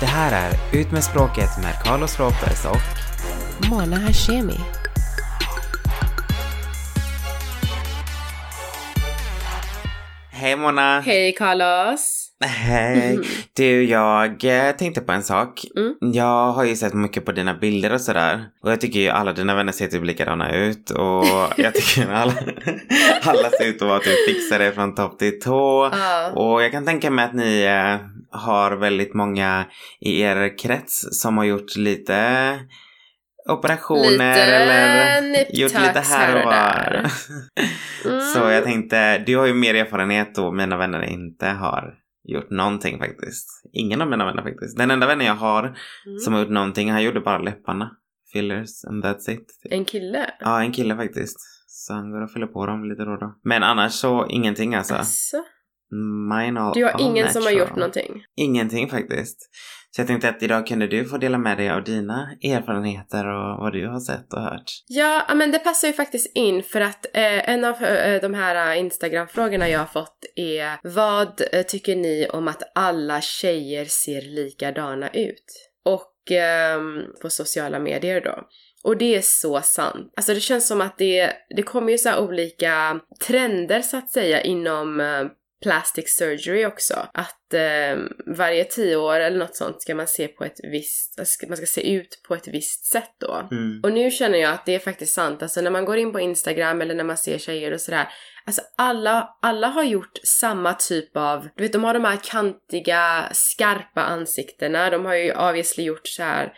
Det här är Ut med språket med Carlos Ropez och Mona Hashemi. Hej Mona! Hej Carlos! Hej! Du, jag eh, tänkte på en sak. Mm. Jag har ju sett mycket på dina bilder och sådär. Och jag tycker ju alla dina vänner ser typ likadana ut. Och jag tycker alla, alla ser ut att vara typ fixade från topp till tå. Ja. Och jag kan tänka mig att ni eh, har väldigt många i er krets som har gjort lite operationer Lite eller gjort lite här och och var. Mm. Så jag tänkte, du har ju mer erfarenhet då mina vänner inte har gjort någonting faktiskt. Ingen av mina vänner faktiskt. Den enda vännen jag har Mm. som har gjort någonting, han gjorde bara läpparna. Fillers and that's it. En kille? Ja, en kille faktiskt. Så han går och fyller på dem lite då och då. Men annars så ingenting alltså. Asså? Mine Du har ingen som har natural. gjort någonting? Ingenting faktiskt. Så jag tänkte att idag kunde du få dela med dig av dina erfarenheter och vad du har sett och hört. Ja, men det passar ju faktiskt in för att eh, en av eh, de här eh, Instagram-frågorna jag har fått är Vad eh, tycker ni om att alla tjejer ser likadana ut? Och ehm, på sociala medier då. Och det är så sant. Alltså det känns som att det, det kommer ju så olika trender så att säga inom eh, plastic surgery också. Att eh, varje tio år eller något sånt ska man se på ett visst, man ska se ut på ett visst sätt då. Mm. Och nu känner jag att det är faktiskt sant. Alltså när man går in på Instagram eller när man ser tjejer och sådär. Alltså alla, alla har gjort samma typ av, du vet de har de här kantiga, skarpa ansiktena. De har ju obviously gjort så här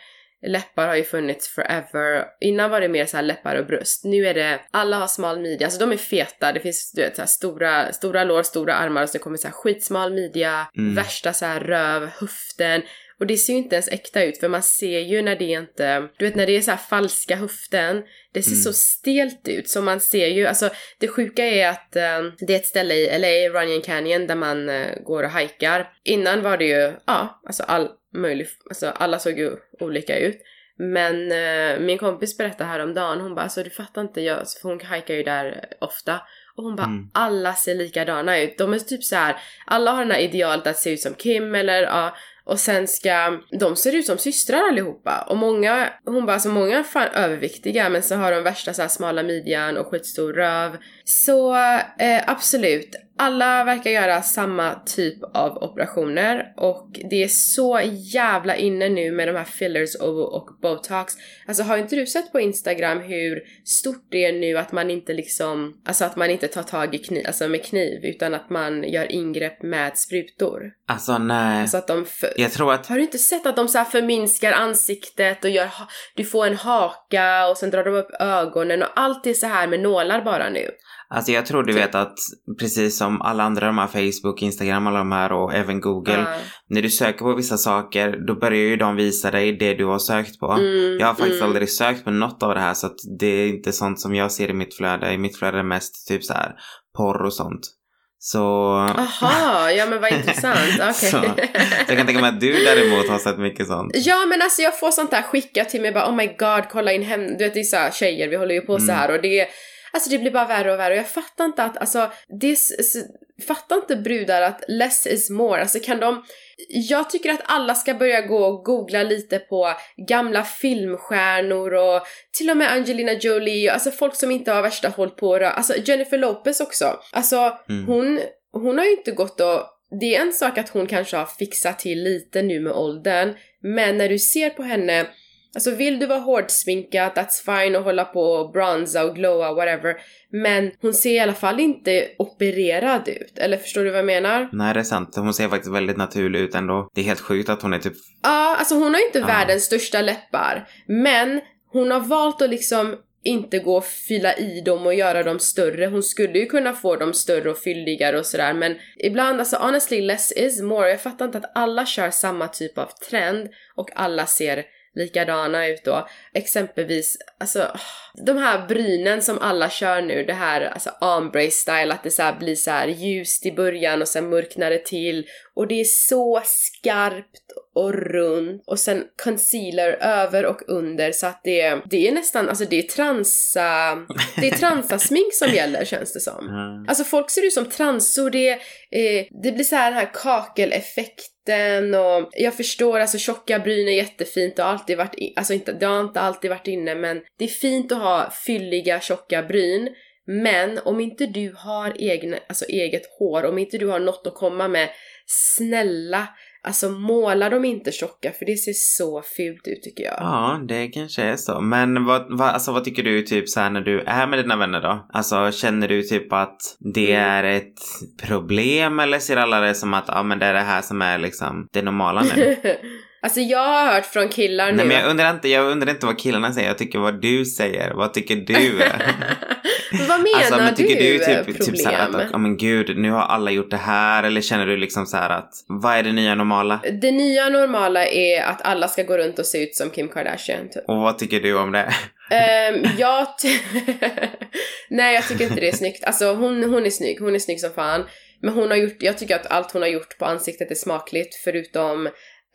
Läppar har ju funnits forever. Innan var det mer så läppar och bröst. Nu är det, alla har smal midja. Alltså de är feta. Det finns du vet så stora, stora lår, stora armar och så kommer så här skitsmal midja. Mm. Värsta så röv, höften. Och det ser ju inte ens äkta ut för man ser ju när det inte, du vet när det är så här falska höften, det ser Mm. så stelt ut så man ser ju, alltså det sjuka är att eh, det är ett ställe i LA, Runyon Canyon, där man eh, går och hajkar. Innan var det ju, ja, alltså all möjlig, alltså alla såg ju olika ut. Men eh, min kompis berättade häromdagen, hon bara alltså du fattar inte, jag, för hon hajkar ju där ofta. Och hon bara Mm. alla ser likadana ut. De är typ så här, alla har den här idealet att se ut som Kim eller ja, och sen ska, de ser ut som systrar allihopa. Och många, hon bara, alltså många är fan överviktiga men så har de värsta så här smala midjan och skitstor röv. Så eh, absolut, alla verkar göra samma typ av operationer och det är så jävla inne nu med de här fillers och, och botox. Alltså har inte du sett på Instagram hur stort det är nu att man inte liksom, alltså att man inte tar tag i kniv, alltså med kniv utan att man gör ingrepp med sprutor. Alltså nej. Alltså att de för, jag tror att har du inte sett att de så förminskar ansiktet och gör, du får en haka och sen drar de upp ögonen och allt är så här med nålar bara nu. Alltså jag tror du vet att precis som alla andra de här Facebook, Instagram, alla de här och även Google. Ja. När du söker på vissa saker då börjar ju de visa dig det du har sökt på. Mm, Jag har faktiskt mm. aldrig sökt på något av det här så att det är inte sånt som jag ser i mitt flöde. I mitt flöde är mest typ så här porr och sånt. Så... Aha, ja men vad intressant. Okej. Så, så jag kan tänka mig att du däremot har sett mycket sånt. Ja men alltså jag får sånt där skickat till mig bara oh my god kolla in hem, du vet det är så här, tjejer vi håller ju på så Mm. här och det Alltså det blir bara värre och värre och jag fattar inte att alltså det är, s- s- fattar inte brudar att less is more, alltså kan de jag tycker att alla ska börja gå och googla lite på gamla filmstjärnor och till och med Angelina Jolie, alltså folk som inte har värsta håll på det. Alltså Jennifer Lopez också. Alltså Mm. hon, hon har ju inte gått och det är en sak att hon kanske har fixat till lite nu med åldern, men när du ser på henne, alltså vill du vara hårdsminkad, that's fine och hålla på och bronza och glowa, whatever, men hon ser i alla fall inte opererad ut, eller förstår du vad jag menar? Nej det är sant. Hon ser faktiskt väldigt naturlig ut ändå. Det är helt sjukt att hon är typ... Ja, alltså hon har ju inte Ja. världens största läppar, men hon har valt att liksom inte gå och fylla i dem och göra dem större. Hon skulle ju kunna få dem större och fylligare och sådär men ibland, alltså honestly less is more. Jag fattar inte att alla kör samma typ av trend och alla ser likadana ut då. Exempelvis, alltså de här brynen som alla kör nu, det här alltså ombre style, att det så här blir så här ljust i början och sen mörknar det till och det är så skarpt och runt och sen concealer över och under så att det, det är nästan, alltså det är transa, det är transasmink som gäller känns det som. Mm. Alltså folk ser ut som transor, det, eh, det blir så här den här kakeleffekten och jag förstår alltså tjocka bryn är jättefint och alltid varit, i, alltså inte, det har inte alltid varit inne men det är fint att ha fylliga tjocka bryn men om inte du har egna, alltså eget hår, om inte du har något att komma med, snälla, alltså måla dem inte tjocka för det ser så fult ut tycker jag. Ja, det kanske är så. Men vad, vad, alltså, vad tycker du typ så här när du är med dina vänner då? Alltså känner du typ att det Mm. är ett problem eller ser alla det som att ja men det är det här som är liksom det normala nu? alltså jag har hört från killar nu Nej men jag undrar inte, jag undrar inte vad killarna säger, jag tycker vad du säger. Vad tycker du? Vad menar alltså, men tycker du, typ, problem? typ så att, ja men gud, nu har alla gjort det här eller känner du liksom så här att vad är det nya normala? Det nya normala är att alla ska gå runt och se ut som Kim Kardashian typ. Och vad tycker du om det? Um, jag Nej jag tycker inte det är snyggt. Alltså hon, hon är snygg, hon är snygg som fan. Men hon har gjort, jag tycker att allt hon har gjort på ansiktet är smakligt förutom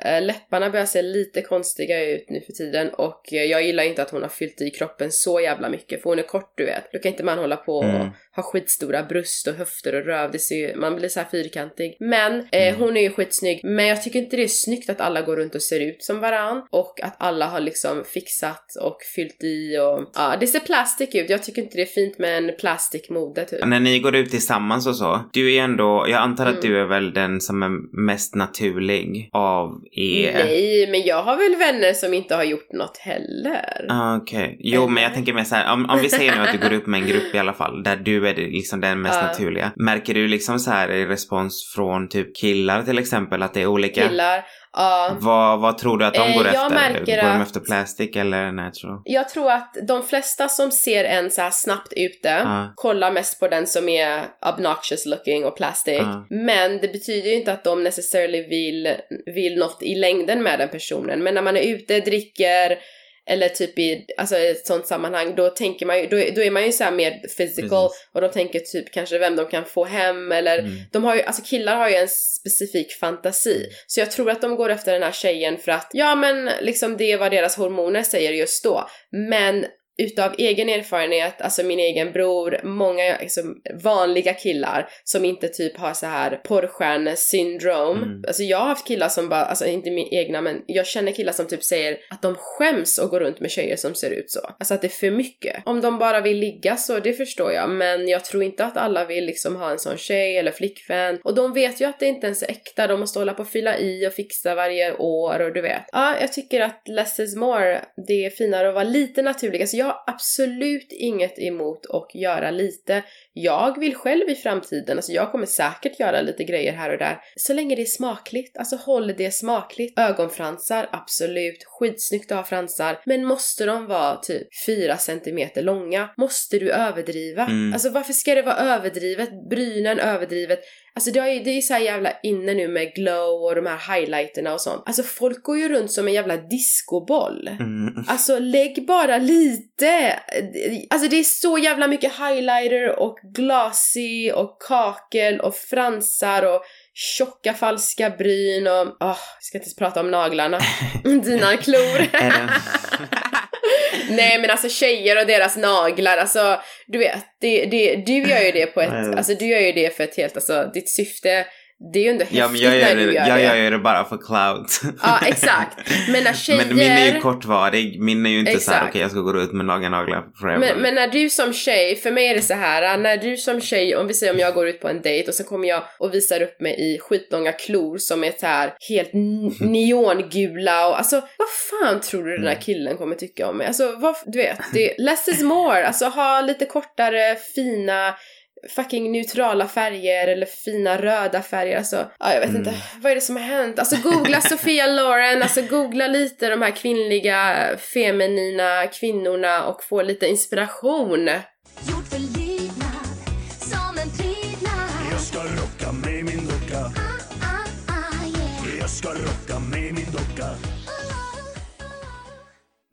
läpparna börjar se lite konstiga ut nu för tiden och eh, jag gillar inte att hon har fyllt i kroppen så jävla mycket för hon är kort du vet. Då kan inte man hålla på och Mm. ha skitstora bröst och höfter och röv, det ser ju, man blir så här fyrkantig. Men eh, Mm. hon är ju skitsnygg, men jag tycker inte det är snyggt att alla går runt och ser ut som varann och att alla har liksom fixat och fyllt i och ja, det ser plastic ut. Jag tycker inte det är fint med en plastikmode typ. När ni går ut tillsammans och så, du är ändå, jag antar att Mm. du är väl den som är mest naturlig av er? Nej, men jag har väl vänner som inte har gjort något heller. Ah, Okej, jo men jag Eller? tänker mer så här, om, om vi säger nu att du går upp med en grupp i alla fall, där du är liksom den mest Ja. naturliga. Märker du liksom så här i respons från typ killar till exempel att det är olika? Killar, ja. Vad, vad tror du att de Eh, går jag efter? märker går de efter plastic eller natural? Jag tror att de flesta som ser en så här snabbt ute Ja. kollar mest på den som är obnoxious looking och plastic. Ja. Men det betyder ju inte att de necessarily vill, vill något i längden med den personen. Men när man är ute, dricker eller typ i alltså ett sånt sammanhang, då tänker man ju, då, då är man ju så mer physical Precis. och de tänker typ kanske vem de kan få hem eller Mm. de har ju, alltså killar har ju en specifik fantasi. Så jag tror att de går efter den här tjejen för att, ja men liksom det är vad deras hormoner säger just då. Men utav egen erfarenhet, alltså min egen bror, många liksom, vanliga killar som inte typ har så här porrstjärnesyndrom. Mm. Alltså jag har haft killar som bara, alltså inte min egna men jag känner killar som typ säger att de skäms att gå runt med tjejer som ser ut så. Alltså att det är för mycket. Om de bara vill ligga så, det förstår jag. Men jag tror inte att alla vill liksom ha en sån tjej eller flickvän. Och de vet ju att det inte ens är äkta. De måste hålla på och fylla i och fixa varje år och du vet. Ja, jag tycker att less is more. Det är finare att vara lite naturlig. Alltså jag har absolut inget emot att göra lite. Jag vill själv i framtiden, alltså jag kommer säkert göra lite grejer här och där. Så länge det är smakligt. Alltså håll det smakligt. Ögonfransar, absolut. Skitsnyggt att ha fransar. Men måste de vara typ 4 centimeter långa? Måste du överdriva? Mm. Alltså varför ska det vara överdrivet? Brynen överdrivet? Alltså det, ju, det är ju så jävla inne nu med glow och de här highlighterna och sånt. Alltså folk går ju runt som en jävla discoboll. Mm. Alltså lägg bara lite! Alltså det är så jävla mycket highlighter och glassy och kakel och fransar och tjocka falska bryn och... Åh, jag ska inte prata om naglarna. Dina klor. Nej men alltså tjejer och deras naglar, alltså du vet, det, det, du gör ju det på ett, alltså du gör ju det för ett helt, alltså ditt syfte, det är ju ändå häftigt Ja men jag när gör, du det, gör jag det. gör ju det bara för clout. Ja exakt, men när tjejer... Men min är ju kortvarig, min är ju inte så här Exakt. okej jag ska gå ut med långa naglar. Men, men när du som tjej, för mig är det så här, när du som tjej, om vi säger om jag går ut på en dejt och så kommer jag och visar upp mig i skitlånga klor som är så här helt neongula och alltså vad fan tror du den Mm. här killen kommer tycka om mig? Alltså vad, du vet, det, less is more, alltså ha lite kortare, fina fucking neutrala färger eller fina röda färger, alltså ja, jag vet Mm. inte, vad är det som har hänt? Alltså googla Sofia Loren, alltså googla lite de här kvinnliga feminina kvinnorna och få lite inspiration.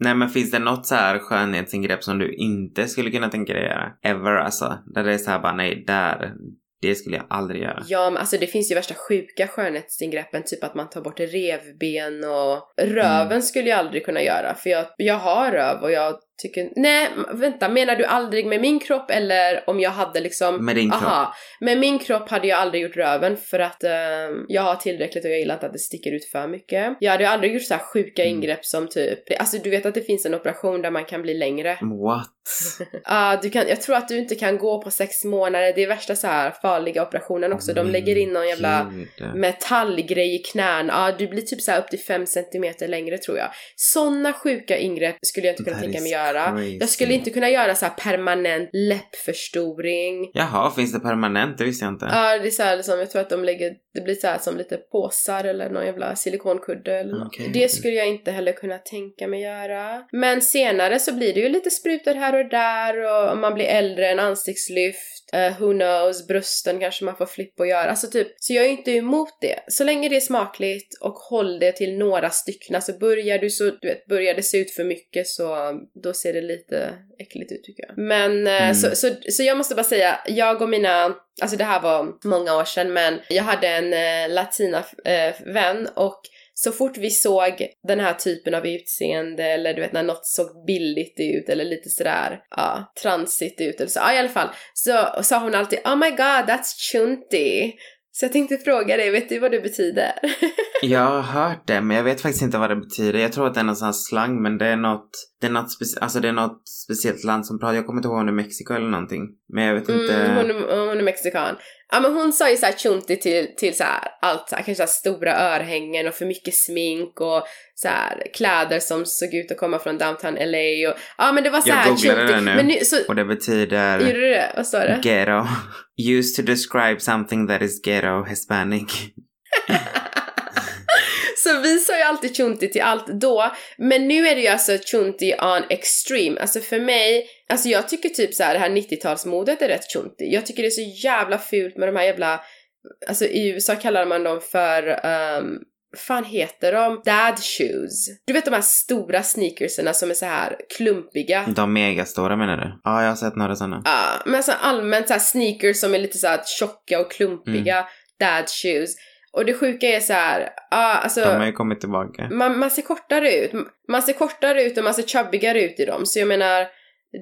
Nej men finns det något så här skönhetsingrepp som du inte skulle kunna tänka dig göra? Ever alltså? Där det är så här bara nej, där. Det skulle jag aldrig göra. Ja, men alltså det finns ju värsta sjuka skönhetsingreppen, typ att man tar bort revben och röven Mm. skulle jag aldrig kunna göra för jag, jag har röv och jag tycker, nej vänta, menar du aldrig med min kropp eller om jag hade liksom Med din kropp. Aha, med min kropp hade jag aldrig gjort röven för att eh, jag har tillräckligt och jag gillar inte att det sticker ut för mycket. Jag hade ju aldrig gjort så här sjuka Mm. ingrepp som typ, alltså du vet att det finns en operation där man kan bli längre. What? Ja, du kan, jag tror att du inte kan gå på sex månader, det är värsta så här farliga operationen också. De Men lägger in någon jävla gud. metallgrej i knän. Ja, du blir typ så upp till 5 centimeter längre tror jag. Såna sjuka ingrepp skulle jag inte kunna tänka mig göra. Crazy. Jag skulle inte kunna göra så här permanent läppförstoring. Jaha, finns det permanent? Det visste jag inte. Ja, det är så här liksom, jag tror att de lägger, det blir så här som lite påsar eller någon jävla silikonkudde eller något. Okej. Det skulle jag inte heller kunna tänka mig göra. Men senare så blir det ju lite sprutor här och där och om man blir äldre, en ansiktslyft, eh, who knows, brösten kanske man får flipp att göra. Alltså typ, så jag är inte emot det. Så länge det är smakligt och håll det till några stycken. Alltså börjar du så, du vet, börjar det se ut för mycket så då ser det lite äckligt ut tycker jag. Men eh, Mm. så, så, så jag måste bara säga, jag och mina Alltså det här var många år sedan men jag hade en eh, latina eh, vän och så fort vi såg den här typen av utseende eller du vet när något såg billigt ut eller lite sådär, ja, transigt ut eller så, ja i alla fall, så sa hon alltid Oh my god that's chunty. Så jag tänkte fråga dig, vet du vad det betyder? Jag har hört det, men jag vet faktiskt inte vad det betyder. Jag tror att det är någon sån här slang, men det är något, det är något, speci- alltså det är något speciellt land som pratar. Jag kommer inte ihåg om det är Mexiko eller någonting. Men jag vet inte. Mm, hon, är- hon är mexikan. Ja men hon sa ju såhär chunti till, till så här, allt så här, kanske så här stora örhängen och för mycket smink och så här, kläder som såg ut att komma från downtown LA och ja men det var så Jag här googlade det nu. Men nu, så, Och det betyder gjorde du det? Vad står det? ghetto. Used to describe something that is ghetto hispanic. Så vi sa ju alltid chunti till allt då, men nu är det ju alltså chunti on extreme. Alltså för mig, alltså jag tycker typ så här det här 90-talsmodet är rätt chunti. Jag tycker det är så jävla fult med de här jävla, alltså i USA kallar man dem för, um, fan heter de? Dad shoes. Du vet de här stora sneakerserna som är så här klumpiga. De megastora menar du? Ja, jag har sett några sådana. Ja, men alltså allmänt så här sneakers som är lite så här tjocka och klumpiga. Dad shoes. Och det sjuka är så här, ja alltså. De har ju kommit tillbaka. man, man ser kortare ut. Man ser kortare ut och man ser chubbigare ut i dem. Så jag menar,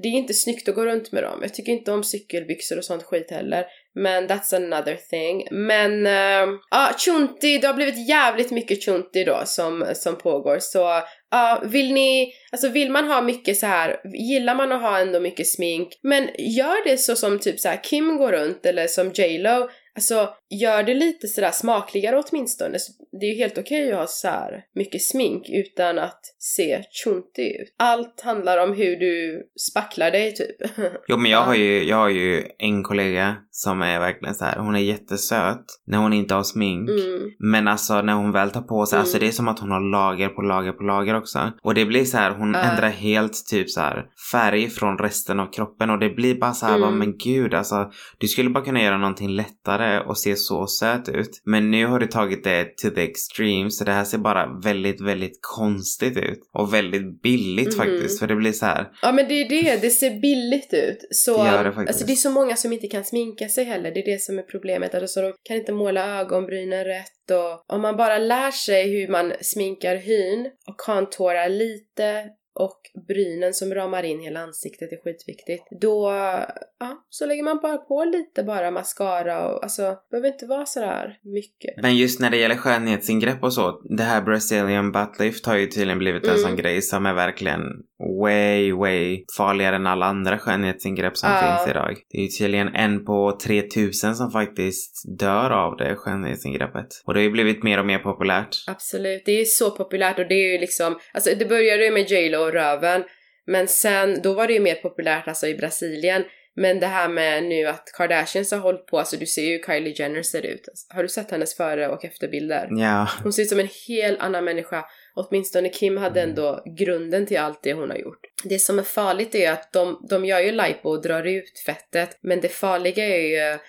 det är inte snyggt att gå runt med dem. Jag tycker inte om cykelbyxor och sånt skit heller. Men that's another thing. Men, ja, uh, chunti, det har blivit jävligt mycket chunti då som, som pågår. Så, ja, vill ni, alltså vill man ha mycket så här, gillar man att ha ändå mycket smink, men gör det så som typ så här Kim går runt eller som J Lo. Alltså, gör det lite sådär smakligare åtminstone. Så Det är ju helt okej att ha så mycket smink utan att se chunti ut. Allt handlar om hur du spacklar dig typ. Jo men jag Ja. har ju, jag har ju en kollega som är verkligen så här. hon är jättesöt när hon inte har smink. Mm. Men alltså när hon väl tar på sig, Mm. alltså det är som att hon har lager på lager på lager också. Och det blir så här, hon Ja. ändrar helt typ så här färg från resten av kroppen och det blir bara så här, Mm. bara, men gud alltså. Du skulle bara kunna göra någonting lättare och se så söt ut. Men nu har du tagit det to the extreme så det här ser bara väldigt, väldigt konstigt ut. Och väldigt billigt Mhm. faktiskt för det blir så här. Ja men det är det, det ser billigt ut. Så, Det gör det faktiskt. alltså det är så många som inte kan sminka sig heller, det är det som är problemet. Alltså de kan inte måla ögonbrynen rätt och om man bara lär sig hur man sminkar hyn och contourar lite och brynen som ramar in hela ansiktet är skitviktigt. Då, ja, så lägger man bara på lite bara mascara och alltså, behöver inte vara sådär mycket. Men just när det gäller skönhetsingrepp och så, det här Brazilian butt lift har ju tydligen blivit en Mm. sån grej som är verkligen way, way farligare än alla andra skönhetsingrepp som Ja. finns idag. Det är ju tydligen en på 3000 som faktiskt dör av det skönhetsingreppet. Och det har ju blivit mer och mer populärt. Absolut, det är så populärt och det är ju liksom, alltså det började ju med J Lo och röven, men sen, då var det ju mer populärt alltså i Brasilien. Men det här med nu att Kardashians har hållit på, alltså du ser ju Kylie Jenner ser ut. Har du sett hennes före och efterbilder? Ja, Hon ser ut som en helt annan människa. Åtminstone Kim hade Mm. ändå grunden till allt det hon har gjort. Det som är farligt är att de, de gör ju lipo och drar ut fettet, men det farliga är ju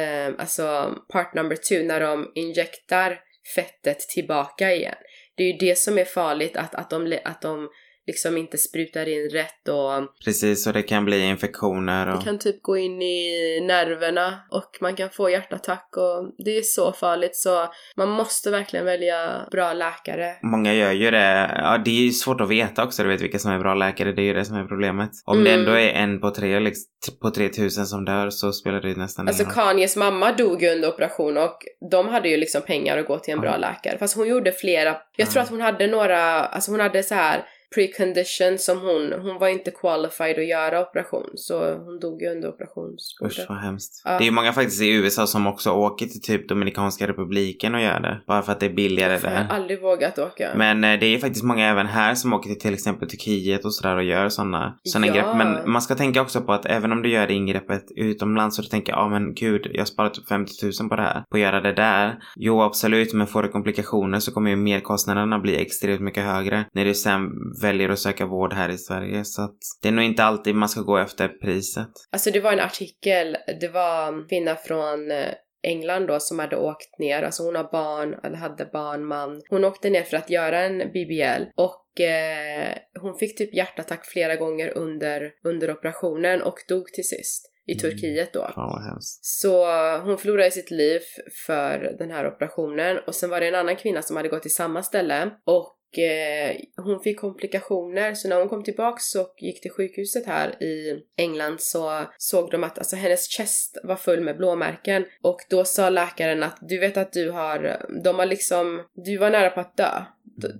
eh, alltså part number two när de injektar fettet tillbaka igen. Det är ju det som är farligt, att, att, de, att de liksom inte sprutar in rätt och Precis, och det kan bli infektioner och... det kan typ gå in i nerverna och man kan få hjärtattack och det är så farligt så man måste verkligen välja bra läkare. Många gör ju det. Ja, det är ju svårt att veta också, du vet vilka som är bra läkare. Det är ju det som är problemet. Om det Mm. ändå är en på tre, liksom, på 3000 som dör så spelar det ju nästan Alltså ingen. Kanyes mamma dog ju under operation och de hade ju liksom pengar att gå till en bra Ja. läkare. Fast hon gjorde flera, jag tror att hon hade några, alltså hon hade så här preconditions som hon, hon var inte qualified att göra operation så hon dog ju under Usch operationsbordet. vad hemskt. Ja. Det är ju många faktiskt i USA som också åker till typ Dominikanska republiken och gör det. Bara för att det är billigare Jag har där. aldrig vågat åka. Men eh, det är faktiskt många även här som åker till till exempel Turkiet och sådär och gör sådana såna Ja. ingrepp. Men man ska tänka också på att även om du gör det ingreppet utomlands så du tänker ja ah, men gud jag har sparat typ 50 000 på det här. På att göra det där. Jo absolut men får du komplikationer så kommer ju merkostnaderna bli extremt mycket högre när du sen väljer att söka vård här i Sverige. Så att det är nog inte alltid man ska gå efter priset. Alltså det var en artikel, det var en kvinna från eh, England då som hade åkt ner, alltså hon har barn, eller hade barn, man. Hon åkte ner för att göra en BBL och eh, hon fick typ hjärtattack flera gånger under, under operationen och dog till sist. I Mm. Turkiet då. Hemskt. Så hon förlorade sitt liv för den här operationen och sen var det en annan kvinna som hade gått till samma ställe och eh, hon fick komplikationer så när hon kom tillbaks och gick till sjukhuset här i England så såg de att alltså, hennes chest var full med blåmärken och då sa läkaren att du vet att du har, de har liksom, du var nära på att dö.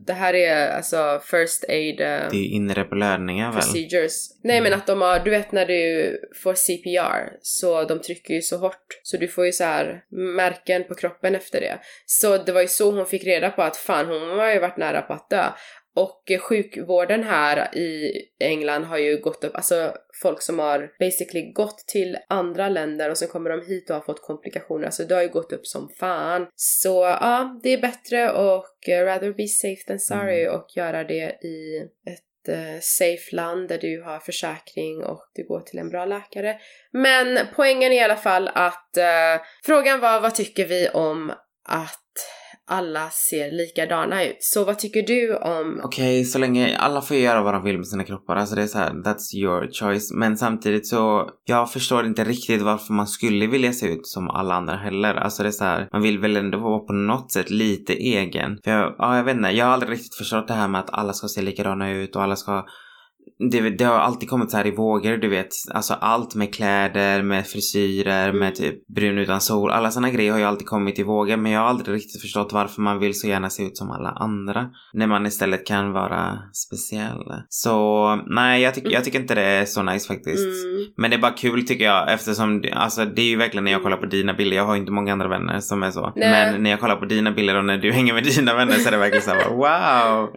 Det här är alltså first aid eh, Det är inre blödningar väl? procedures. Nej men att de har, du vet när du får CPR så de trycker ju så hårt så du får ju så här märken på kroppen efter det. Så det var ju så hon fick reda på att fan hon har ju varit nära på att dö. Och sjukvården här i England har ju gått upp, alltså folk som har basically gått till andra länder och sen kommer de hit och har fått komplikationer, alltså det har ju gått upp som fan. Så ja, det är bättre och rather be safe than sorry och göra det i ett eh, safe land där du har försäkring och du går till en bra läkare. Men poängen är i alla fall att eh, frågan var vad tycker vi om att alla ser likadana ut? Så vad tycker du om Okej, så länge alla får göra vad de vill med sina kroppar. Alltså det är så här, that's your choice. Men samtidigt så, jag förstår inte riktigt varför man skulle vilja se ut som alla andra heller. Alltså det är så här, man vill väl ändå vara på något sätt lite egen. För jag, ja, jag vet inte, jag har aldrig riktigt förstått det här med att alla ska se likadana ut och alla ska det, det har alltid kommit så här i vågor, du vet. Alltså allt med kläder, med frisyrer, med typ brun utan sol. Alla såna grejer har ju alltid kommit i vågor. Men jag har aldrig riktigt förstått varför man vill så gärna se ut som alla andra. När man istället kan vara speciell. Så nej, jag, tycker jag tycker inte det är så nice faktiskt. Mm. Men det är bara kul tycker jag eftersom, alltså det är ju verkligen när jag kollar på dina bilder, jag har inte många andra vänner som är så. Nej. Men när jag kollar på dina bilder och när du hänger med dina vänner så är det verkligen såhär wow!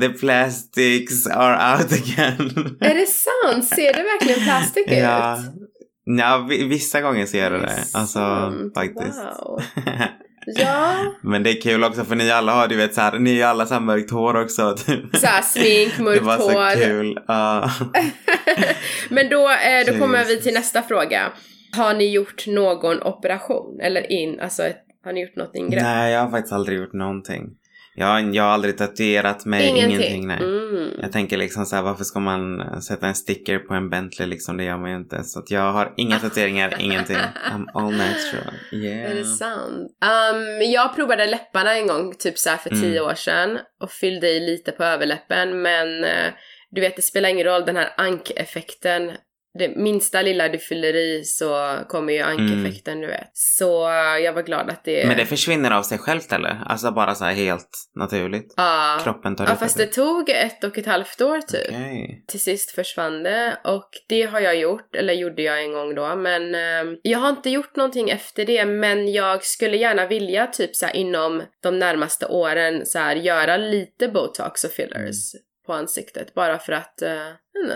The plastics are out again. Är det sant? Ser det verkligen plastic ut? ja. Ja, vi- vissa gånger ser jag det. Alltså Sant. faktiskt. Wow. Ja, Men det är kul också för ni alla har, du vet såhär, ni är alla så här mörkt hår också. Typ. såhär smink, Det mörkt var så hår. kul. Ja. Men då, eh, då kommer vi till nästa fråga. Har ni gjort någon operation? Eller in, alltså ett, har ni gjort något ingrepp? Nej, jag har faktiskt aldrig gjort någonting. Jag, jag har aldrig tatuerat mig, ingenting. nej. Mm. Jag tänker liksom så här, varför ska man sätta en sticker på en Bentley liksom? Det gör man ju inte. Så att jag har inga tatueringar, ingenting. I'm all natural. Yeah. Är det sant? Um, jag provade läpparna en gång, typ så för Mm. tio år sedan och fyllde i lite på överläppen men eh, du vet det spelar ingen roll den här ankeffekten. Det minsta lilla du fyller i så kommer ju ankeffekten du vet. Så jag var glad att det... Mm. Men det försvinner av sig självt eller? Alltså bara så här helt naturligt? Ja. Kroppen tar Ja fast det tog ett och ett halvt år typ. Okej. Till sist försvann det och det har jag gjort, eller gjorde jag en gång då, men eh, jag har inte gjort någonting efter det men jag skulle gärna vilja typ så inom de närmaste åren så här, göra lite botox och fillers på ansiktet bara för att eh,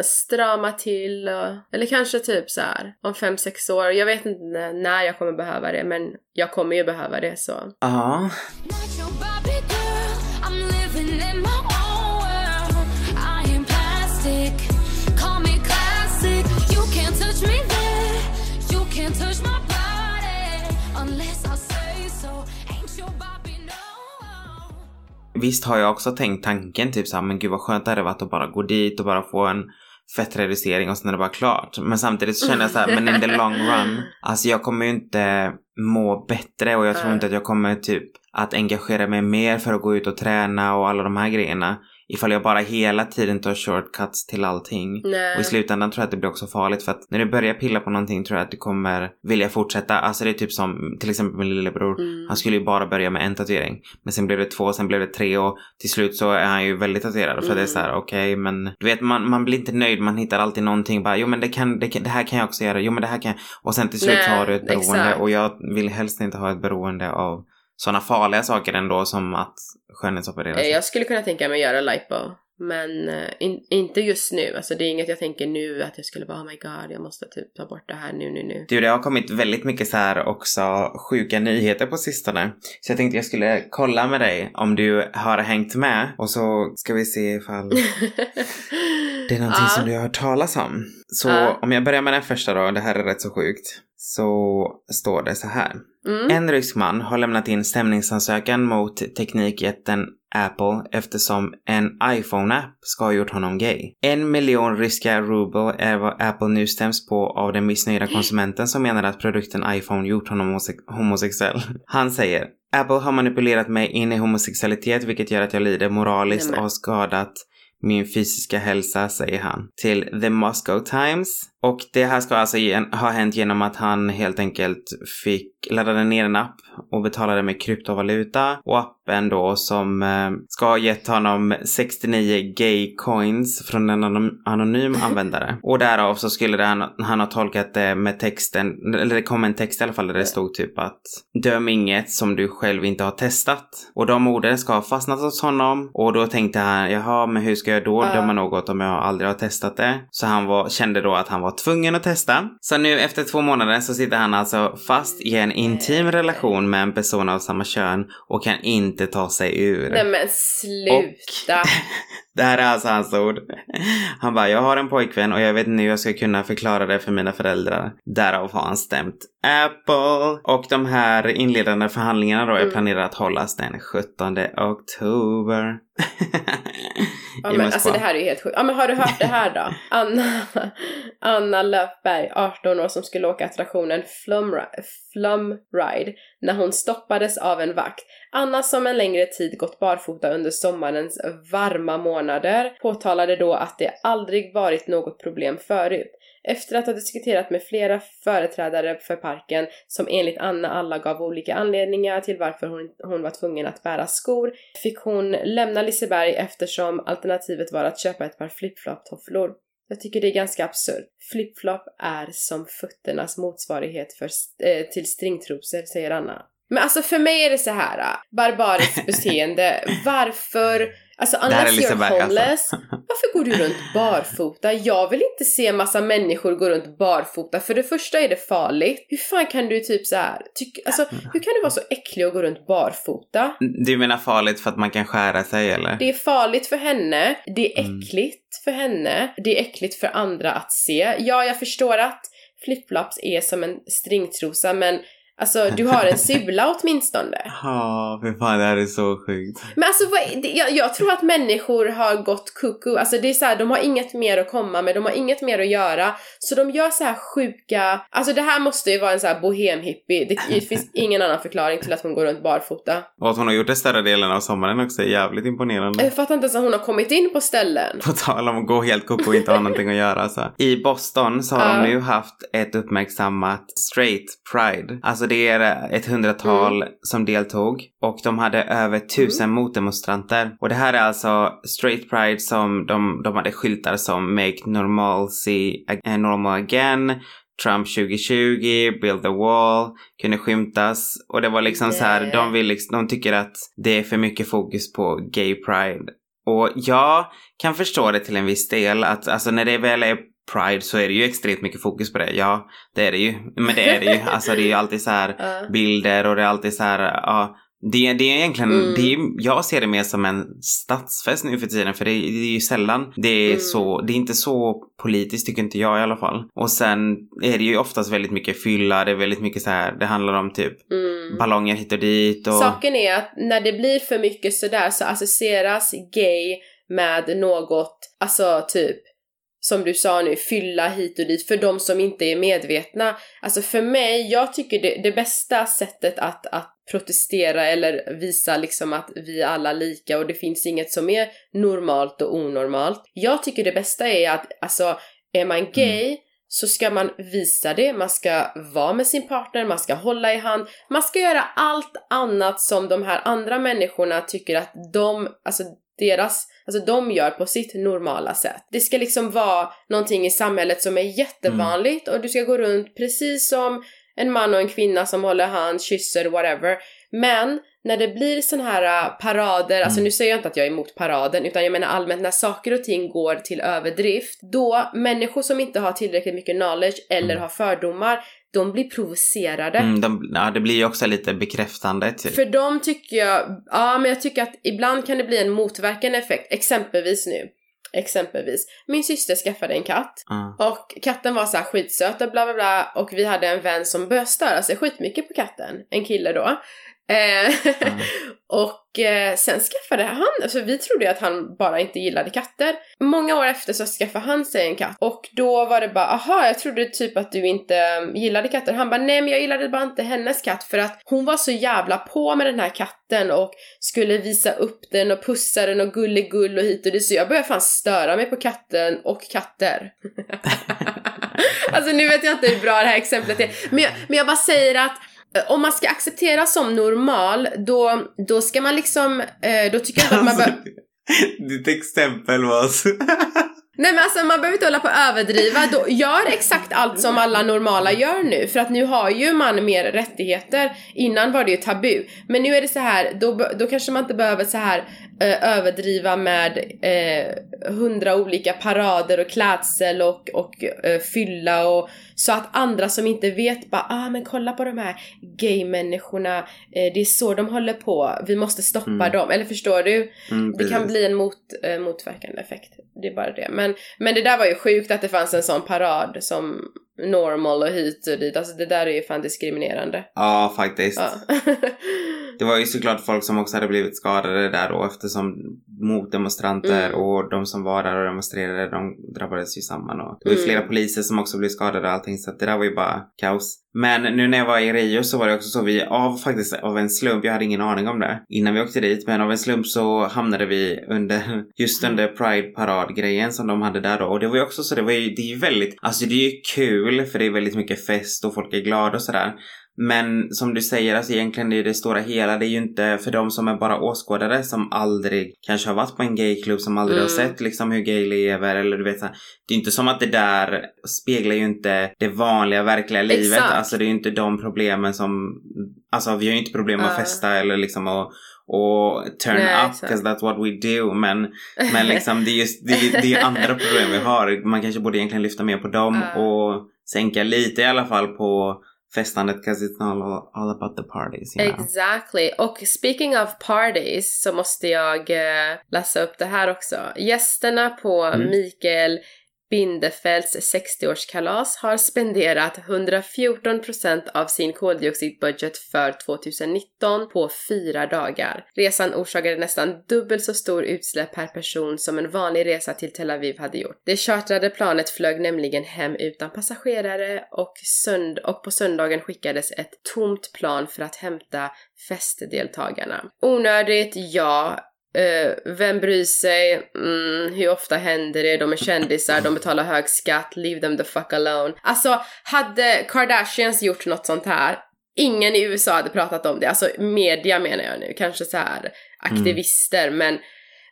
strama till och, eller kanske typ så här om fem sex år. Jag vet inte när jag kommer behöva det men jag kommer ju behöva det så. Ja. Not your visst har jag också tänkt tanken typ såhär, men gud vad skönt det hade varit att bara gå dit och bara få en fettreducering och sen är det bara klart. Men samtidigt så känner jag så här, men in the long run, alltså jag kommer ju inte må bättre och jag tror inte att jag kommer typ att engagera mig mer för att gå ut och träna och alla de här grejerna. Ifall jag bara hela tiden tar shortcuts till allting. Nej. Och i slutändan tror jag att det blir också farligt för att när du börjar pilla på någonting tror jag att du kommer vilja fortsätta. Alltså det är typ som till exempel min lillebror. Mm. Han skulle ju bara börja med en tatuering. Men sen blev det två, sen blev det tre och till slut så är han ju väldigt tatuerad. För det är Mm. så här, okej men du vet man, man blir inte nöjd, man hittar alltid någonting bara jo men det, kan, det, kan, det här kan jag också göra, jo men det här kan jag. Och sen till slut så Nej, har du ett beroende exakt. och jag vill helst inte ha ett beroende av sådana farliga saker ändå som att skönhetsoperera Eh, sig. Jag skulle kunna tänka mig att göra lipo. Men eh, in, inte just nu. Alltså det är inget jag tänker nu att jag skulle bara oh my god jag måste typ ta bort det här nu nu nu. Du, det har kommit väldigt mycket så här också sjuka nyheter på sistone. Så jag tänkte jag skulle kolla med dig om du har hängt med och så ska vi se ifall det är någonting Ja. som du har hört talas om. Så Ja. om jag börjar med den första då, det här är rätt så sjukt. Så står det så här. Mm. En rysk man har lämnat in stämningsansökan mot teknikjätten Apple eftersom en iPhone-app ska ha gjort honom gay. En miljon ryska rubel är vad Apple nu stäms på av den missnöjda konsumenten som menar att produkten iPhone gjort honom homose- homosexuell. Han säger Apple har manipulerat mig in i homosexualitet vilket gör att jag lider moraliskt och har skadat min fysiska hälsa, säger han. Till The Moscow Times. Och det här ska alltså ha hänt genom att han helt enkelt fick laddade ner en app och betalade med kryptovaluta. Och appen då som eh, ska ha gett honom 69 gay coins från en anon- anonym användare. Och därav så skulle det han, han ha tolkat det med texten, eller det kom en text i alla fall där det stod typ att döm inget som du själv inte har testat. Och de orden ska ha fastnat hos honom och då tänkte han, jaha men hur ska jag då döma något om jag aldrig har testat det? Så han var, kände då att han var tvungen att testa. Så nu efter två månader så sitter han alltså fast i en intim relation med en person av samma kön och kan inte ta sig ur. Nej men sluta. Det här är alltså hans ord. Han bara, jag har en pojkvän och jag vet inte hur jag ska kunna förklara det för mina föräldrar. Därav har han stämt Apple. Och de här inledande förhandlingarna då är Mm. planerade att hållas den 17 oktober. Ja, men, alltså det här är ju helt sjukt. Ja men har du hört det här då? Anna, Anna Löfberg, 18 år, som skulle åka attraktionen Flum, Flum Ride när hon stoppades av en vakt. Anna som en längre tid gått barfota under sommarens varma månader påtalade då att det aldrig varit något problem förut. Efter att ha diskuterat med flera företrädare för parken som enligt Anna alla gav olika anledningar till varför hon, hon var tvungen att bära skor fick hon lämna Liseberg eftersom alternativet var att köpa ett par flip-flop-tofflor. Jag tycker det är ganska absurt. Flip-flop är som fötternas motsvarighet för, eh, till stringtrosor, säger Anna. Men alltså för mig är det så här äh, barbariskt beteende. Varför? Alltså unless you're alltså. homeless, varför går du runt barfota? Jag vill inte se massa människor gå runt barfota. För det första är det farligt. Hur fan kan du typ så här, tyck, alltså hur kan du vara så äcklig och gå runt barfota? Du menar farligt för att man kan skära sig eller? Det är farligt för henne, det är Mm. äckligt för henne, det är äckligt för andra att se. Ja, jag förstår att flipflops är som en stringtrosa, men alltså du har en sula åtminstone. Ja, för fan det här är så sjukt. Men alltså vad, det- jag, jag tror att människor har gått kucku, alltså det är så här, de har inget mer att komma med, de har inget mer att göra, så de gör så här sjuka, alltså det här måste ju vara en så här bohemhippie, det, finns ingen annan förklaring till att hon går runt barfota. Och att hon har gjort det större delen av sommaren också är jävligt imponerande. Jag fattar inte ens att hon har kommit in på ställen. På tal om att gå helt koko och inte ha någonting att göra. Alltså. I Boston så har Ja. de nu haft ett uppmärksammat straight pride. Alltså det är ett hundratal Mm. som deltog och de hade över tusen motdemonstranter. Och det här är alltså straight pride som de, de hade skyltar som make normalcy normal again. Trump 2020, Build the Wall, kunde skymtas. Och det var liksom så här, de, vill liksom, de tycker att det är för mycket fokus på gay pride. Och jag kan förstå det till en viss del att alltså när det väl är Pride så är det ju extremt mycket fokus på det. Ja, det är det ju. Men det är det ju. Alltså det är ju alltid så här bilder och det är alltid så här, ja, Det, det är egentligen, Mm. det är, jag ser det mer som en stadsfest nu för tiden för det, det är ju sällan det är Mm. så, det är inte så politiskt tycker inte jag i alla fall. Och sen är det ju oftast väldigt mycket fylla, det är väldigt mycket så här, det handlar om typ Mm. ballonger hit och dit och... Saken är att när det blir för mycket sådär så associeras gay med något, alltså typ som du sa nu, fylla hit och dit för de som inte är medvetna. Alltså för mig, jag tycker det, det bästa sättet att, att protestera eller visa liksom att vi är alla lika och det finns inget som är normalt och onormalt. Jag tycker det bästa är att, alltså, är man gay så ska man visa det, man ska vara med sin partner, man ska hålla i hand, man ska göra allt annat som de här andra människorna tycker att de, alltså deras, alltså de gör på sitt normala sätt. Det ska liksom vara någonting i samhället som är jättevanligt och du ska gå runt precis som en man och en kvinna som håller hand, kysser, whatever. Men när det blir sån här äh, parader, alltså Mm. nu säger jag inte att jag är emot paraden utan jag menar allmänt när saker och ting går till överdrift, då människor som inte har tillräckligt mycket knowledge eller Mm. har fördomar, de blir provocerade. Mm, de, ja, det blir ju också lite bekräftande typ. För dem tycker jag, ja men jag tycker att ibland kan det bli en motverkande effekt. Exempelvis nu, exempelvis. Min syster skaffade en katt Ja. och katten var så här skitsöt och bla bla bla och vi hade en vän som började störa sig skitmycket på katten. En kille då. Eh, och eh, sen skaffade han, alltså vi trodde ju att han bara inte gillade katter. Många år efter så skaffade han sig en katt och då var det bara aha jag trodde typ att du inte eh, gillade katter. Han bara nej men jag gillade bara inte hennes katt för att hon var så jävla på med den här katten och skulle visa upp den och pussa den och gulligull och hit och dit så jag började fan störa mig på katten och katter. alltså nu vet jag inte hur bra det här exemplet är men jag, men jag bara säger att om man ska acceptera som normal, då, då ska man liksom, eh, då tycker jag inte att man bör... Ditt exempel var så... Nej men alltså man behöver inte hålla på och överdriva, då, gör exakt allt som alla normala gör nu för att nu har ju man mer rättigheter. Innan var det ju tabu. Men nu är det så här, då, då kanske man inte behöver så här eh, överdriva med eh, hundra olika parader och klädsel och, och eh, fylla och så att andra som inte vet bara ah men kolla på de här gay-människorna, eh, det är så de håller på, vi måste stoppa Mm. dem. Eller förstår du? Mm, Det kan bli en mot, eh, motverkande effekt. Det är bara det. Men, men det där var ju sjukt att det fanns en sån parad som normal och hit och dit. Alltså det där är ju fan diskriminerande. Ja, faktiskt. Ja. Det var ju såklart folk som också hade blivit skadade där då eftersom motdemonstranter Mm. och de som var där och demonstrerade de drabbades ju samman och det var ju Mm. flera poliser som också blev skadade och allting så att det där var ju bara kaos. Men nu när jag var i Rio så var det också så vi av faktiskt av en slump, jag hade ingen aning om det innan vi åkte dit men av en slump så hamnade vi under just under Pride paradgrejen som de hade där då och det var ju också så det var ju, det är ju väldigt, alltså det är ju kul för det är väldigt mycket fest och folk är glada och sådär. Men som du säger, alltså egentligen i det stora hela, det är ju inte för de som är bara åskådare som aldrig kanske har varit på en gayklubb, som aldrig har Mm. sett liksom hur gay lever eller du vet så Det är inte som att det där speglar ju inte det vanliga verkliga livet. Exakt. Alltså det är ju inte de problemen som, alltså vi har ju inte problem att Ja. festa eller liksom att och turn Nej, up because that's what we do. Men, men liksom det är just det, det är andra problem vi har. Man kanske borde egentligen lyfta mer på dem Ja. och sänka lite i alla fall på festandet because it's not all, all about the parties. You know? Exactly. Och speaking of parties så måste jag eh, läsa upp det här också. Gästerna på Mm. Mikael Bindefelds 60-årskalas har spenderat 114% av sin koldioxidbudget för 2019 på fyra dagar. Resan orsakade nästan dubbelt så stor utsläpp per person som en vanlig resa till Tel Aviv hade gjort. Det chartrade planet flög nämligen hem utan passagerare och, sönd- och på söndagen skickades ett tomt plan för att hämta festdeltagarna. Onödigt, ja. Eh, vem bryr sig? Mm, hur ofta händer det? De är kändisar, de betalar hög skatt, leave them the fuck alone. Alltså, hade Kardashians gjort något sånt här, ingen i USA hade pratat om det. Alltså media menar jag nu, kanske så här aktivister, men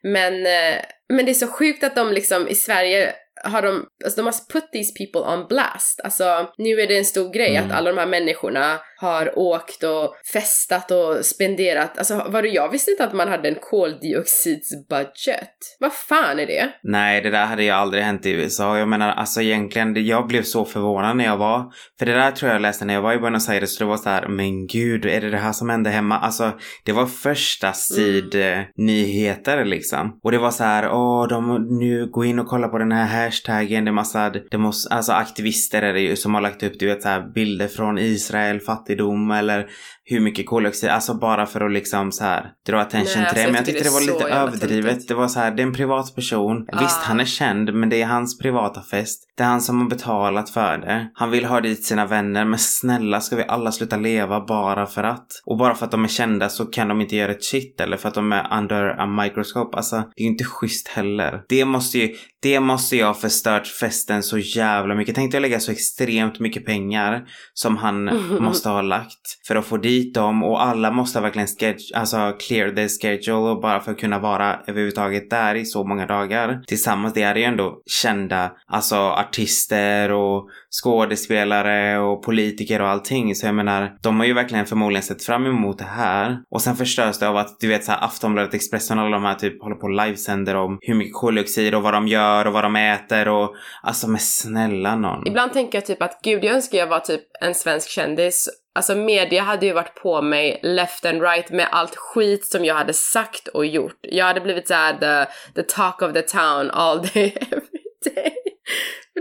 men, eh, men det är så sjukt att de liksom i Sverige har de, alltså de har put these people on blast. Alltså nu är det en stor grej Mm. att alla de här människorna har åkt och festat och spenderat, alltså vadå jag visste inte att man hade en koldioxidsbudget. Vad fan är det? Nej, det där hade ju aldrig hänt i USA. Jag menar, alltså egentligen, jag blev så förvånad när jag var, för det där tror jag läste när jag var i Buenos Aires, så det var så här, men gud, är det det här som hände hemma? Alltså, det var första sid eh, nyheter liksom. Och det var så här, åh, de, nu gå in och kolla på den här hashtaggen, det är massa, det måste, alltså aktivister är det ju som har lagt upp, du vet så här bilder från Israel, fattigdom eller hur mycket koldioxid, alltså bara för att liksom så här dra attention Nej, alltså, till det. jag Men jag tycker tyckte det var lite överdrivet. Det var så här, det är en privat person. Visst, Ah. han är känd, men det är hans privata fest. Det är han som har betalat för det. Han vill ha dit sina vänner, men snälla ska vi alla sluta leva bara för att? Och bara för att de är kända så kan de inte göra ett shit eller för att de är under a microscope. Alltså, det är ju inte schysst heller. Det måste ju, det måste ju ha förstört festen så jävla mycket. Tänkte jag lägga så extremt mycket pengar som han måste ha lagt för att få dit dem och alla måste verkligen schedule, alltså clear the schedule och bara för att kunna vara överhuvudtaget där i så många dagar tillsammans. Det är ju ändå kända, alltså artister och skådespelare och politiker och allting. Så jag menar, de har ju verkligen förmodligen sett fram emot det här. Och sen förstörs det av att du vet så här Aftonbladet, Expressen och alla de här typ håller på och livesänder om hur mycket koldioxid och vad de gör och vad de äter och alltså men snälla någon. Ibland tänker jag typ att gud, jag önskar jag var typ en svensk kändis. Alltså media hade ju varit på mig left and right med allt skit som jag hade sagt och gjort. Jag hade blivit såhär the, the talk of the town all day every day.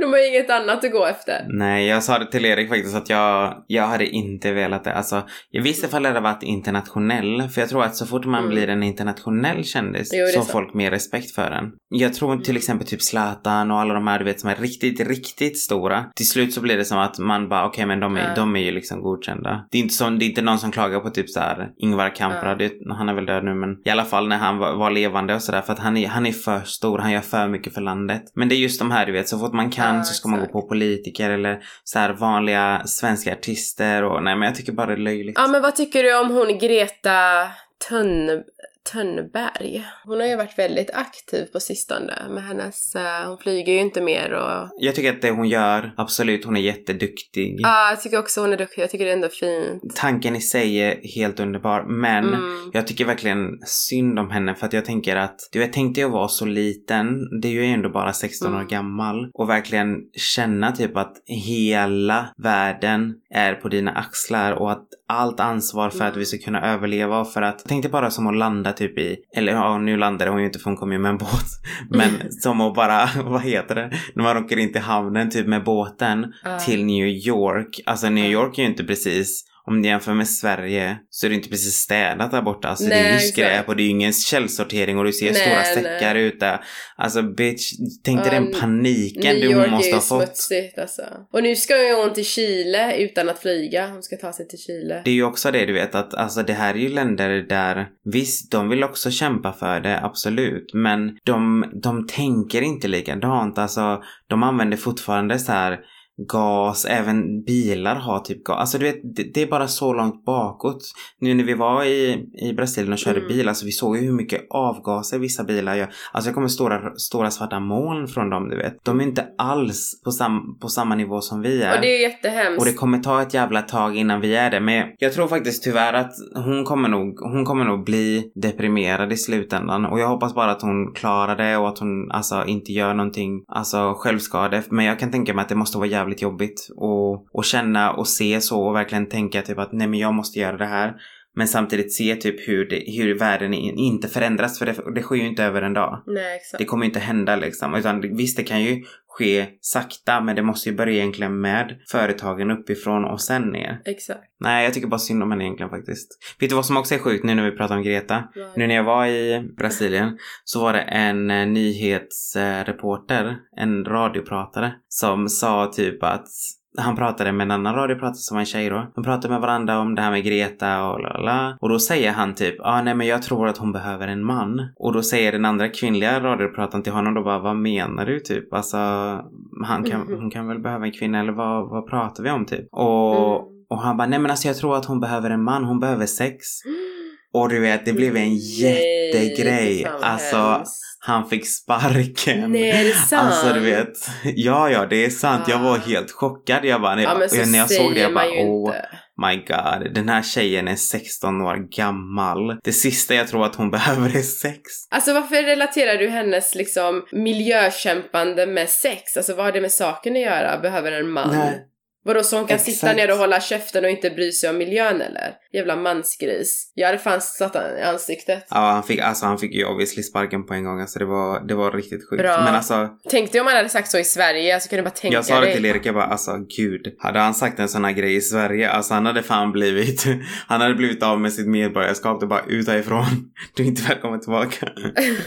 De har inget annat att gå efter. Nej, jag sa det till Erik faktiskt att jag, jag hade inte velat det. Alltså, visste ifall det hade varit internationell. För jag tror att så fort man Mm. blir en internationell kändis Jo, det så har folk mer respekt för en. Jag tror till exempel typ Zlatan och alla de här du vet som är riktigt, riktigt stora. Till slut så blir det som att man bara okej men de är, Ja. de är ju liksom godkända. Det är inte, som, det är inte någon som klagar på typ så här Ingvar Kamprad. Det, han är väl död nu men i alla fall när han var, var levande och sådär. För att han är, han är för stor, han gör för mycket för landet. Men det är just de här du vet, så fort man kan Ja, så ska man gå på politiker eller så här vanliga svenska artister och nej men jag tycker bara det är löjligt. Ja men vad tycker du om hon Greta Thun, Thunberg? Hon har ju varit väldigt aktiv på sistone med hennes, eh, hon flyger ju inte mer och Jag tycker att det hon gör, absolut hon är jätteduktig. Ja, jag tycker också hon är duktig. Jag tycker det är ändå fint. Tanken i sig är helt underbar men Mm. jag tycker verkligen synd om henne för att jag tänker att du vet, tänkte jag vara så liten, det är ju ändå bara 16 år Mm. gammal och verkligen känna typ att hela världen är på dina axlar och att allt ansvar för att Mm. vi ska kunna överleva och för att, jag tänkte bara som att landa typ i, eller ja nu landade hon ju inte för hon kom ju med en båt, men som att bara, vad heter det, när man åker in till hamnen typ med båten Ja. till New York. Alltså New. York är ju inte precis om ni jämför med Sverige så är det inte precis städat där borta. Alltså det är Nej, ju skräp och det är ju ingen källsortering och du ser Nej, stora säckar nej. ute. Alltså bitch, tänk dig Ja, den paniken New du York måste är ju ha fått. smutsigt alltså. Och nu ska ju hon till Chile utan att flyga. Hon ska ta sig till Chile. Det är ju också det du vet att alltså det här är ju länder där visst, de vill också kämpa för det, absolut. Men de, de tänker inte likadant. Alltså de använder fortfarande så här gas, även bilar har typ gas. Alltså du vet, det, det är bara så långt bakåt. Nu när vi var i, i Brasilien och körde Mm. bil, alltså vi såg ju hur mycket avgaser vissa bilar gör. Alltså det kommer stora, stora svarta moln från dem, du vet. De är inte alls på, sam, på samma nivå som vi är. Och det är jättehemskt. Och det kommer ta ett jävla tag innan vi är det. Men jag tror faktiskt tyvärr att hon kommer nog, hon kommer nog bli deprimerad i slutändan. Och jag hoppas bara att hon klarar det och att hon alltså inte gör någonting, alltså självskade. Men jag kan tänka mig att det måste vara jävligt jobbigt och, och känna och se så och verkligen tänka typ att nej men jag måste göra det här. Men samtidigt se typ hur, det, hur världen inte förändras för det, det sker ju inte över en dag. Nej, exakt. Det kommer ju inte hända liksom. Utan visst, det kan ju ske sakta, men det måste ju börja egentligen med företagen uppifrån och sen ner. Exakt. Nej, jag tycker bara synd om henne egentligen faktiskt. Vet du vad som också är sjukt nu när vi pratar om Greta? Nu när jag var i Brasilien så var det en eh, nyhetsreporter, en radiopratare, som sa typ att han pratade med en annan radiopratare som var en tjej då. De pratade med varandra om det här med Greta och la la. Och då säger han typ, ja ah, nej men jag tror att hon behöver en man. Och då säger den andra kvinnliga radioprataren till honom då bara, vad menar du typ? Alltså, han kan, Mhm. hon kan väl behöva en kvinna eller vad, vad pratar vi om typ? Och, Mm. och han bara, nej men alltså jag tror att hon behöver en man, hon behöver sex. Och du vet, det blev en Nej, jättegrej. vad Alltså, hemskt. Han fick sparken. Nej, är det sant? Alltså du vet. Ja, ja, det är sant. Jag var Ah. helt chockad. Jag bara, när Ja jag, så när jag såg det, jag bara, åh inte. my god. Den här tjejen är 16 år gammal. Det sista jag tror att hon behöver är sex. Alltså varför relaterar du hennes liksom miljökämpande med sex? Alltså vad har det med saken att göra? Behöver en man? Nej. Vadå så hon kan Exakt. sitta ner och hålla käften och inte bry sig om miljön eller? Jävla mansgris. Jag hade fan satt han i ansiktet. Ja, han fick, alltså, han fick ju obviously sparken på en gång. Alltså, det, var, det var riktigt sjukt. Bra. Men alltså, Tänk dig om han hade sagt så i Sverige, alltså kan du bara tänka jag sa det till Erik, jag bara alltså gud. Hade han sagt en sån här grej i Sverige, alltså han hade fan blivit, han hade blivit av med sitt medborgarskap. Det bara ut härifrån. Du är inte välkommen tillbaka.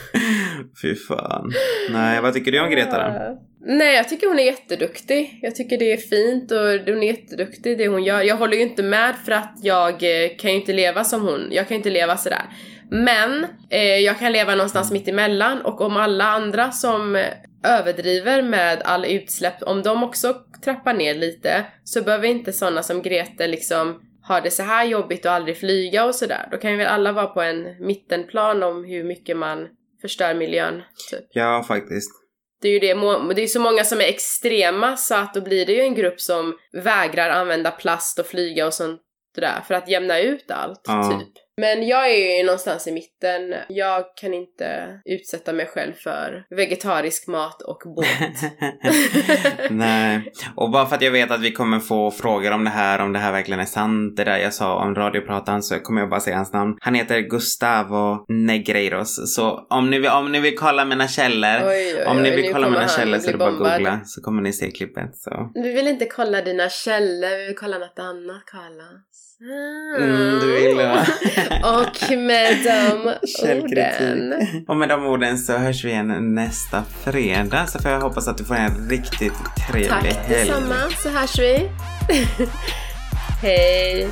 Fy fan. Nej, vad tycker du om Greta då? Nej, jag tycker hon är jätteduktig. Jag tycker det är fint och hon är jätteduktig det hon gör. Jag håller ju inte med för att jag eh, kan ju inte leva som hon. Jag kan inte leva sådär. Men eh, jag kan leva någonstans mitt emellan och om alla andra som eh, överdriver med all utsläpp, om de också trappar ner lite så behöver inte sådana som Grete liksom ha det så här jobbigt och aldrig flyga och sådär. Då kan ju väl alla vara på en mittenplan om hur mycket man förstör miljön, typ. Ja, faktiskt. Det är ju det, det är så många som är extrema så att då blir det ju en grupp som vägrar använda plast och flyga och sånt där för att jämna ut allt, Ja. typ. Men jag är ju någonstans i mitten. Jag kan inte utsätta mig själv för vegetarisk mat och båt. Nej, och bara för att jag vet att vi kommer få frågor om det här, om det här verkligen är sant, det där jag sa om radiopratan så kommer jag bara säga hans namn. Han heter Gustavo Negreiros. Så om ni vill, om ni vill kolla mina källor, Oj, oj, om ni oj, vill kolla mina källor så är det bara bombad. googla så kommer ni se klippet. Så. Vi vill inte kolla dina källor, vi vill kolla något annat Carlos. Mm, du vill va? Och med de orden. Och med de orden så hörs vi igen nästa fredag. Så får jag hoppas att du får en riktigt trevlig Tack helg. detsamma, så hörs vi. Hej!